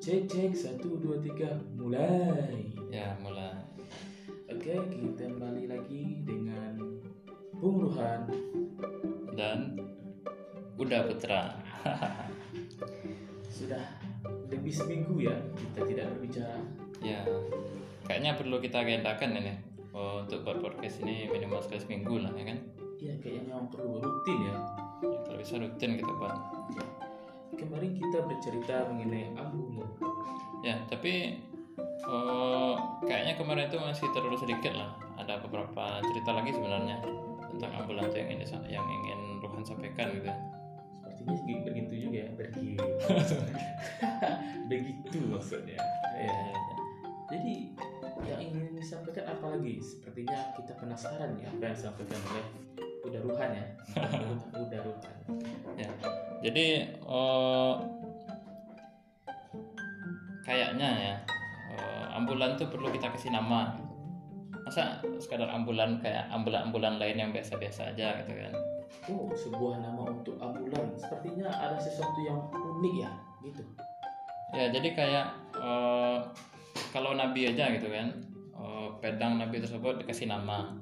Cek cek satu dua tiga mulai. Ya, mulai. Oke kita kembali lagi dengan Bung Ruhan. Dan udah putra. Sudah lebih seminggu ya kita tidak berbicara. ya, kayaknya perlu kita agendakan ini. Oh, untuk buat podcast ini minimal sekali seminggu lah ya kan. Iya kayaknya memang perlu rutin ya. Ya, kalau bisa rutin kita buat. Kemarin kita bercerita mengenai ambulan. Ya, tapi eh, kayaknya kemarin itu masih terlalu sedikit lah. Ada beberapa cerita lagi sebenarnya tentang ambulans yang ini yang ingin Ruhan sampaikan gitu. Sepertinya segi- begitu juga ya. Begitu. begitu maksudnya. Ya, Ya. ya, ya. Jadi yang ingin disampaikan apa lagi? Sepertinya kita penasaran ya apa yang disampaikan oleh Udah Ruhan ya. Udah Ruhan. Ya, jadi eh, kayaknya ya eh, ambulan tuh perlu kita kasih nama. Masa sekadar ambulan kayak ambulan-ambulan lain yang biasa-biasa aja gitu kan? Oh, sebuah nama untuk ambulan. Sepertinya ada sesuatu yang unik ya, gitu. Ya, jadi kayak eh, kalau nabi aja gitu kan, pedang nabi tersebut dikasih nama,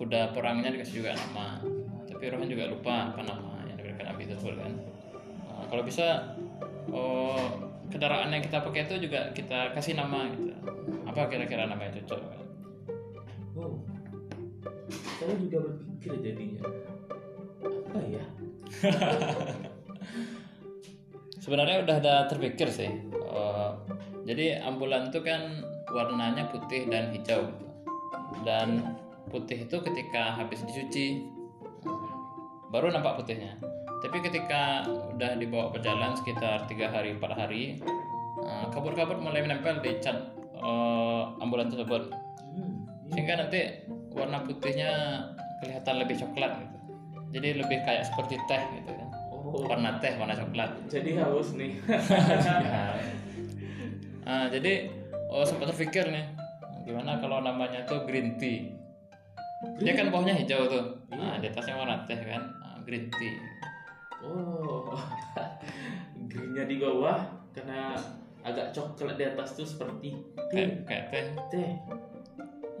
kuda perangnya dikasih juga nama. Tapi Rohan juga lupa apa nama yang diberikan nabi tersebut kan. Eh, kalau bisa eh, kendaraan yang kita pakai itu juga kita kasih nama gitu. Apa kira-kira nama yang cocok? Kan? Oh, saya juga berpikir jadinya. Apa ya? Sebenarnya udah ada terpikir sih. Eh, jadi ambulan itu kan warnanya putih dan hijau. gitu. Dan putih itu ketika habis dicuci baru nampak putihnya. Tapi ketika udah dibawa berjalan sekitar tiga hari empat hari, eh, kabut-kabut mulai menempel di cat eh, ambulan tersebut. Hmm. Sehingga nanti warna putihnya kelihatan lebih coklat gitu. Jadi lebih kayak seperti teh gitu kan. Oh, Warna teh, warna coklat. jadi haus nih. Ya. Ah, jadi oh sempat terpikir nih gimana kalau namanya tuh green tea dia kan bawahnya hijau tuh. Nah, di atasnya warna teh kan. Ah, green tea. Oh, greennya di bawah karena agak coklat di atas tuh seperti kayak kayak teh. Teh.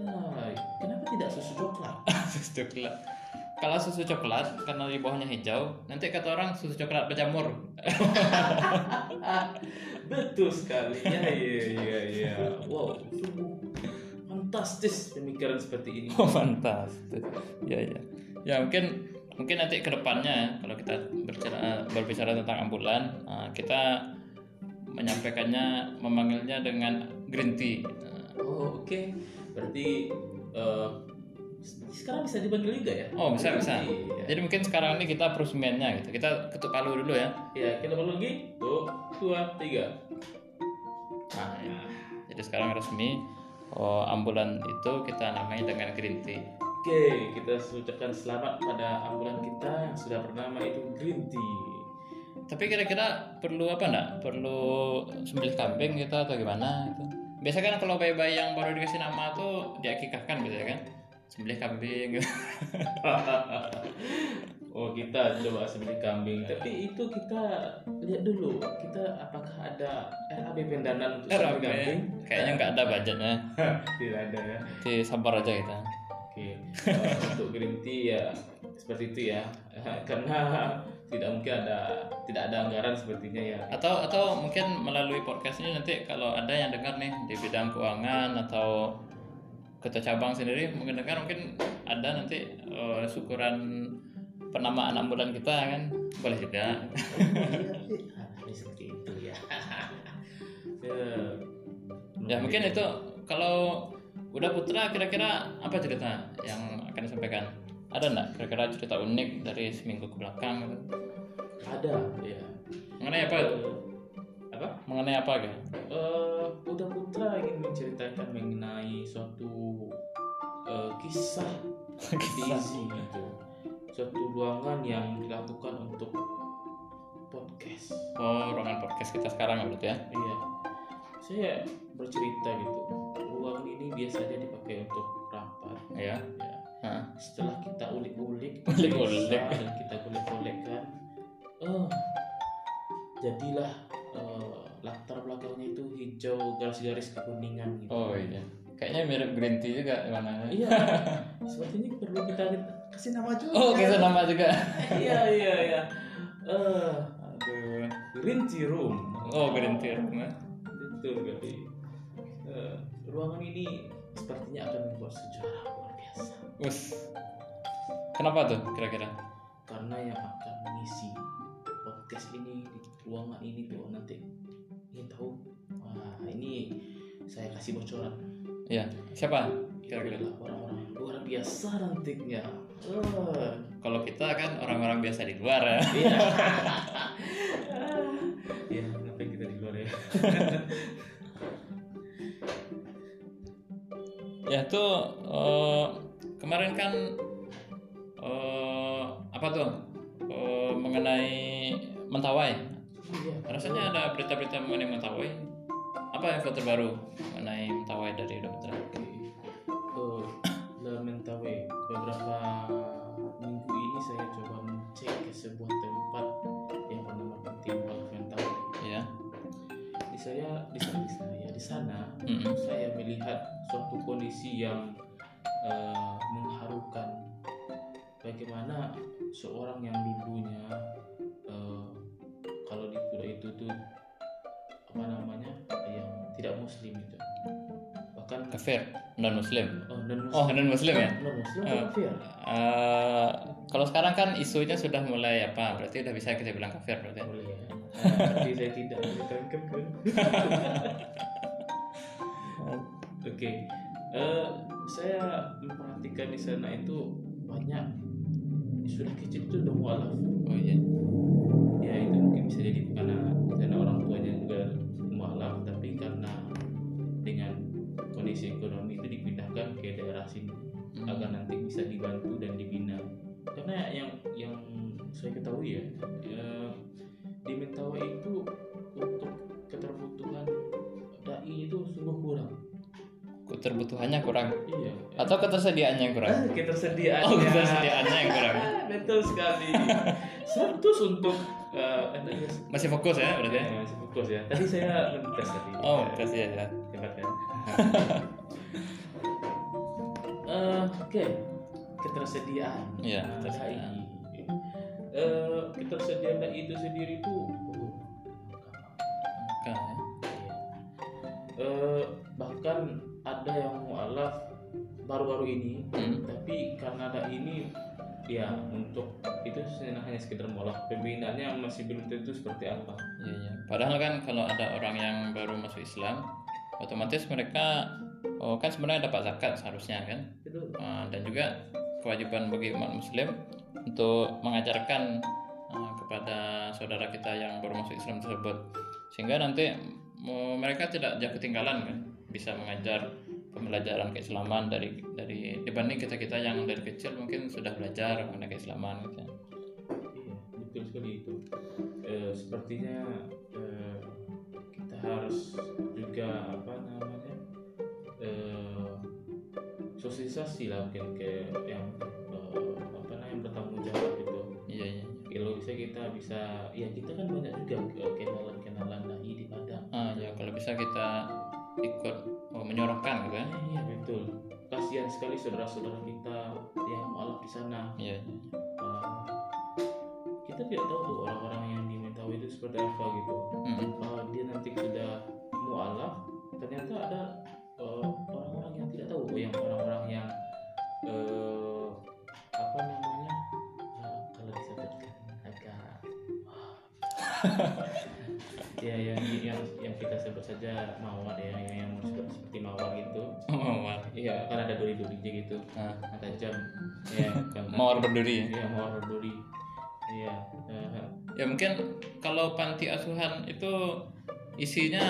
Ah, kenapa tidak susu coklat? susu coklat. Kalau susu coklat karena di bawahnya hijau nanti kata orang susu coklat berjamur. Betul sekali. Ya, iya, iya, iya. Wow, sungguh fantastis pemikiran seperti ini. oh fantastis ya ya ya mungkin mungkin nanti ke depannya ya, kalau kita berbicara berbicara tentang ambulan ah, kita menyampaikannya memanggilnya dengan green tea Ah, Oh, oke. Berarti eh, sekarang bisa dipanggil juga ya? Oh bisa bisa. Iya. Jadi mungkin sekarang ini kita peresmiannya gitu. Kita ketuk palu dulu ya. Ya, kita perlu lagi. Tuh, dua, tiga. Nah, ya. jadi sekarang resmi oh, ambulan itu kita namai dengan green tea. Oke, kita ucapkan selamat pada ambulan kita yang sudah bernama itu Green Tea. Tapi kira-kira perlu apa enggak? Perlu sembelih kambing gitu atau gimana gitu? Biasa kan kalau bayi-bayi yang baru dikasih nama tuh diakikahkan gitu ya kan? Sembelih kambing gitu. oh, kita coba sembelih kambing. Tapi itu kita lihat dulu, kita apakah ada RAB pendanaan untuk sembelih kambing? Kayaknya nggak ada budgetnya. Tidak ada ya. Jadi sabar aja kita. Oke, eh, untuk green tea ya seperti itu ya, karena tidak mungkin ada tidak ada anggaran sepertinya ya. atau atau mungkin melalui podcast ini nanti kalau ada yang dengar nih di bidang keuangan atau ketua cabang sendiri mungkin dengar mungkin ada nanti eh, syukuran penamaan ambulan kita kan? Boleh juga. Ini seperti itu ya. ya, ya mungkin itu kalau udah putra kira-kira apa cerita yang akan disampaikan? Ada enggak kira-kira cerita unik dari seminggu ke belakang gitu? ada. Ya. mengenai apa? Itu Eh, apa? mengenai apa gitu? Eh, Uda Putra ingin menceritakan mengenai suatu eh, kisah diisi itu, suatu ruangan yang dilakukan untuk podcast. oh ruangan podcast kita sekarang berarti ya Iya, saya bercerita gitu. Ruangan ini biasanya dipakai untuk rapat. Iya. Ya. Hah. Setelah kita ulik-ulik, Ulik-ulik. dan kita golek-golekkan, eh, jadilah eh, latar belakang garis-garis kekuningan gitu. Oh iya. Kayaknya mirip green tea juga warnanya. Iya, sepertinya perlu kita kasih nama juga. Oh, kasih nama juga. iya iya iya. Eh, Aduh. green tea room. Oh, green tea. Nah. Betul sekali. Eh, ruangan ini sepertinya akan membuat sejarah luar biasa. Us. Kenapa tuh kira-kira? Karena yang akan mengisi podcast ini di ruangan ini tuh nanti ingin tahu. Wah ini saya kasih bocoran. Iya. Siapa? Itu Kira-kira. adalah orang-orang luar biasa nantinya. Eh, Kalau kita kan orang-orang biasa di luar ya. Iya. Iya, ngapain kita di luar ya? Ya tuh eh, kemarin kan eh, apa tuh Eh, mengenai Mentawai. Iya. Rasanya ada berita-berita mengenai Mentawai. Apa info terbaru mengenai Mentawai dari dokter? Mm-mm. saya melihat suatu kondisi yang eh, mengharukan bagaimana seorang yang dulunya eh, kalau di kuda itu tuh apa namanya yang tidak muslim itu bahkan Kafir non Muslim. oh, non muslim Oh non Muslim ya. non muslim Eh. kafir Eh, kalau sekarang kan isunya sudah mulai apa? Berarti udah bisa kita bilang kafir berarti. boleh ya Eh, tapi saya tidak ditangkap kan oke Eh, saya memperhatikan di sana itu banyak sudah kecil itu udah mualaf Oh iya. ya itu mungkin bisa jadi karena di sana orang tuanya juga mualaf tapi karena dengan kondisi ekonomi itu dipindahkan ke daerah sini Hmm. agar nanti bisa dibantu dan dibina karena yang yang saya ketahui ya eh, di Mentawai itu Keterbutuhannya kurang iya atau ketersediaannya yang kurang? Ah, ketersediaan Oh ketersediaannya yang kurang. betul sekali 100 untuk ya, Masih fokus ya berarti? ya, masih fokus ya tadi saya mentes tadi Oh tes ya. ya. hebat kan Eh, oke ketersediaan Iya, Nah, ketersediaan. Eh, ketersediaan itu sendiri itu iya. Eh, bahkan ada yang mualaf baru-baru ini Hmm. tapi karena ada ini ya untuk itu hanya sekedar mualaf pembinaannya masih belum tentu seperti apa Iya iya. Padahal kan kalau ada orang yang baru masuk Islam, otomatis mereka oh kan sebenarnya dapat zakat seharusnya kan. itu Uh, dan juga kewajiban bagi umat Muslim untuk mengajarkan uh, kepada saudara kita yang baru masuk Islam tersebut, sehingga nanti uh, mereka tidak jauh ketinggalan kan, bisa mengajar pembelajaran keislaman dari dari dibanding kita kita yang dari kecil mungkin sudah belajar mengenai keislaman gitu. Iya, betul sekali itu. Eh, sepertinya eh, kita harus juga apa namanya eh, sosialisasi lah mungkin ke yang eh, apa namanya yang bertanggung jawab itu. Iya iya. Kalau bisa kita bisa, ya kita kan banyak juga kenalan-kenalan dai di Padang. Ah ya kalau bisa kita ikut oh, menyorongkan gitu. Eh, iya betul. Kasihan sekali saudara-saudara kita yang mualaf di sana. Iya. Eh, kita tidak tahu tuh orang-orang yang di Mentawai itu seperti apa gitu. Mm-mm. uh, dia nanti sudah mualaf ternyata ada uh, orang-orang yang tidak tahu yang orang-orang yang uh, apa namanya uh, kalau disebutkan agak kita sebut saja mawar ya yang yang seperti mawar gitu Mawar. iya kan ada duri-durinya gitu Ah, ada jam ya kan mawar berduri ya. iya mawar berduri iya uh, Ya mungkin kalau panti asuhan itu isinya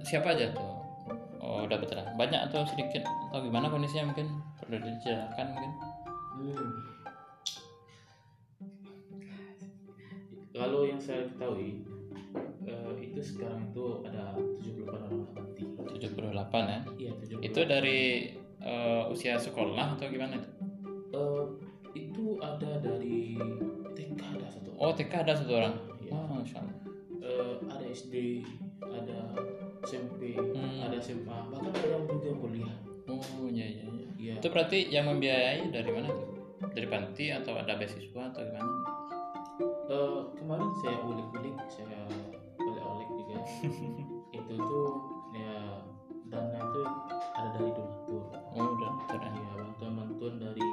siapa aja tuh? Oh, udah betul. Banyak atau sedikit atau gimana kondisinya mungkin perlu dijelaskan mungkin. Hmm. Kalau yang saya ketahui itu sekarang itu ada 78 orang panti. 78 ya. Iya, 78. Itu dari eh, usia sekolah atau gimana itu? Eh, itu ada dari TK ada satu. Oh, TK ada satu orang. Iya. Oh. Eh, ada SD, ada SMP Hmm. ada SMA bahkan ada yang juga kuliah oh iya iya iya ya itu berarti yang membiayai dari mana tuh dari panti atau ada beasiswa atau gimana Eh, kemarin saya ulik-ulik saya itu tuh ya dana itu ada dari donatur. Oh udah. Ya bantuan-bantuan dari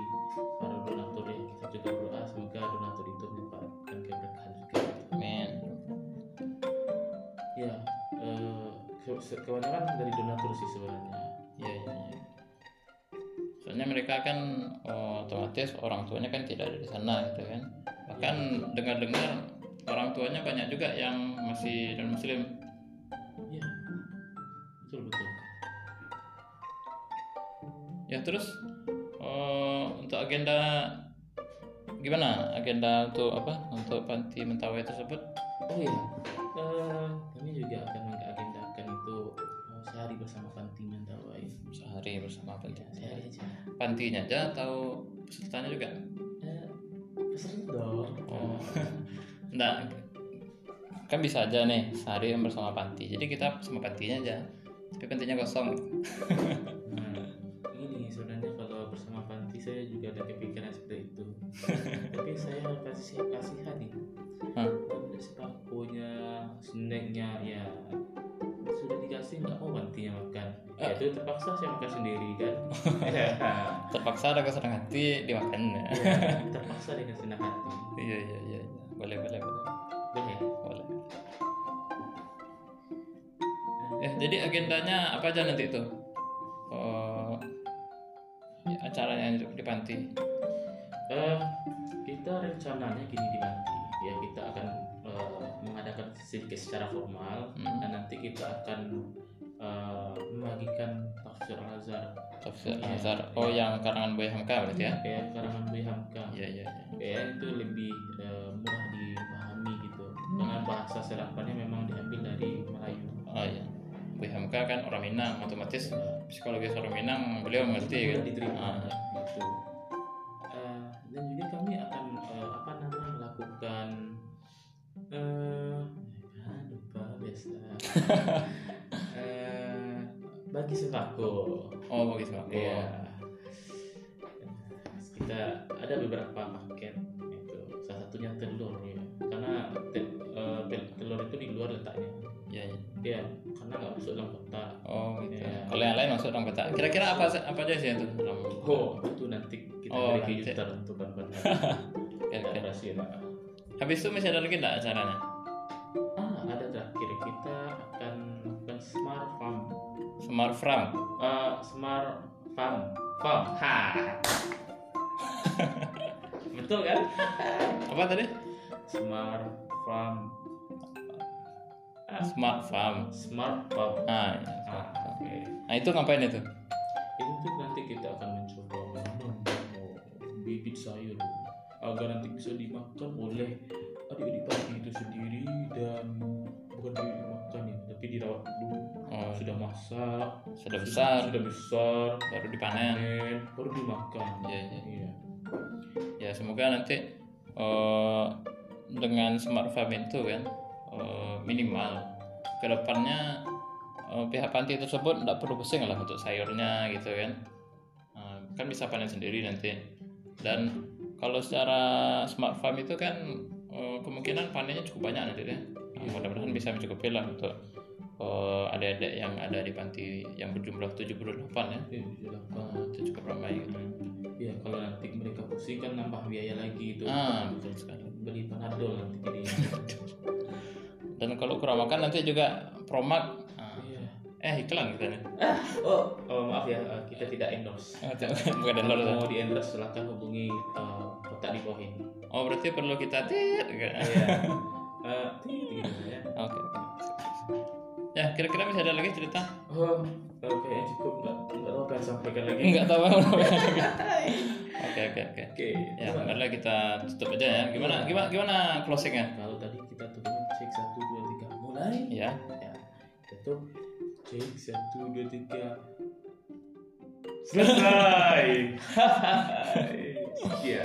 para donatur ya kita juga berdoa semoga donatur itu mendapatkan keberkahan juga. Men ya eh, kebanyakan dari donatur sih sebenarnya. Iya iya iya. soalnya mereka kan oh, otomatis orang tuanya kan tidak ada di sana gitu kan. Bahkan dengar-dengar orang tuanya banyak juga yang masih non muslim ya betul betul. Ya terus eh, untuk agenda gimana agenda untuk apa? Untuk panti mentawai tersebut? Oh iya. Eh, kami juga akan mengagendakan itu eh, sehari bersama panti mentawai. Sehari bersama panti ya sehari aja. Pantinya aja atau pesertanya juga? Eh, peserta dong. Oh. Enggak. Kan bisa aja nih sehari bersama panti. Jadi kita sama pantinya aja. Tapi pantinya kosong. Nah, ini sebenarnya kalau bersama panti saya juga ada kepikiran seperti itu. Tapi saya kasih kasih hati. Hah? Ada sepakunya, snacknya ya sudah dikasih nggak mau pantinya makan. Ya itu terpaksa saya makan sendiri kan. ya, Terpaksa ada kesenangan hati dimakan ya. terpaksa dengan senang hati. Iya iya iya. iya. Boleh boleh boleh. Boleh. Boleh. Ya, jadi agendanya apa aja nanti itu? Oh, ya, acaranya di panti. Eh, kita rencananya gini di panti. Ya kita akan eh, mengadakan sedikit secara formal Hmm. dan nanti kita akan eh, membagikan tafsir al-azhar Tafsir. Azhar. Oh, yang karangan Boy Hamka berarti ya? kayak karangan Boy Hamka bahasa serapannya memang diambil dari Melayu Oh iya. Boy Hamka kan orang Minang, otomatis psikologi orang Minang beliau mengerti kan? Diterima Ah, iya. gitu Eh, dan juga kami akan eh, apa namanya melakukan eh ah, lupa biasa Eh, bagi sembako Oh, bagi sembako. Iya. Kita ada beberapa paket itu. Salah satunya telur ya. Karena te- eh, tel- telur itu di luar letaknya. Iya, iya. Ya, karena nggak masuk dalam kotak. Oh, gitu. Iya. Kalau yang lain masuk dalam kotak. Kira-kira apa apa aja sih itu dalam Oh, itu nanti kita Oh, beri nanti. kejutan untuk kawan-kawan. Ada rahasia. Habis itu masih ada lagi enggak acaranya? Ah, ada terakhir kita akan melakukan smart farm. Smart Farm. Eh, smart farm. Farm. Ha. Betul kan? Apa tadi? Smart farm. Smart Farm. Smart farm. Ah, Ah, Smart Farm. oke. Nah, itu ngapain itu? Itu nanti kita akan mencoba menanam bibit sayur agar nanti bisa dimakan oleh adik-adik panti itu sendiri dan bukan dimakan ya, tapi dirawat dulu. Oh, Sudah masak, sudah besar, sudah besar, baru dipanen. panen, baru dimakan. Iya, iya. Iya. Ya, semoga nanti eh, dengan Smart Farm itu kan eh, minimal. Ke depannya eh, pihak panti tersebut tidak perlu pusing lah untuk sayurnya gitu kan. Eh, kan bisa panen sendiri nanti. Dan kalau secara smart farm itu kan kemungkinan panennya cukup banyak nanti ya Nah, mudah-mudahan bisa mencukupi lah untuk eh, adik-adik yang ada di panti yang berjumlah 78 ya. Iya, Eh, itu cukup ramai gitu. Ya kalau nanti mereka pusing kan nambah biaya lagi itu. ah betul sekali Beli panadol nanti jadi. dan kalau kurang makan nanti juga promak Ah, Iya. eh iklan kita nih Oh, oh, maaf ya, eh, kita tidak endorse. bukan download ya. Kalau mau di endorse silahkan hubungi eh, kotak di bawah ini. oh berarti perlu kita tit. Iya. Eh, gitu ya. oke ya kira-kira masih ada lagi cerita Oh, kayaknya cukup nggak nggak tahu apa yang sampaikan lagi. nggak tahu apa oke oke oke Oke. ya marilah kita tutup aja ya gimana gimana gimana closingnya Kalau tadi kita tutup cek satu dua tiga mulai. ya Ya, tutup cek satu dua tiga. Selesai. Iya.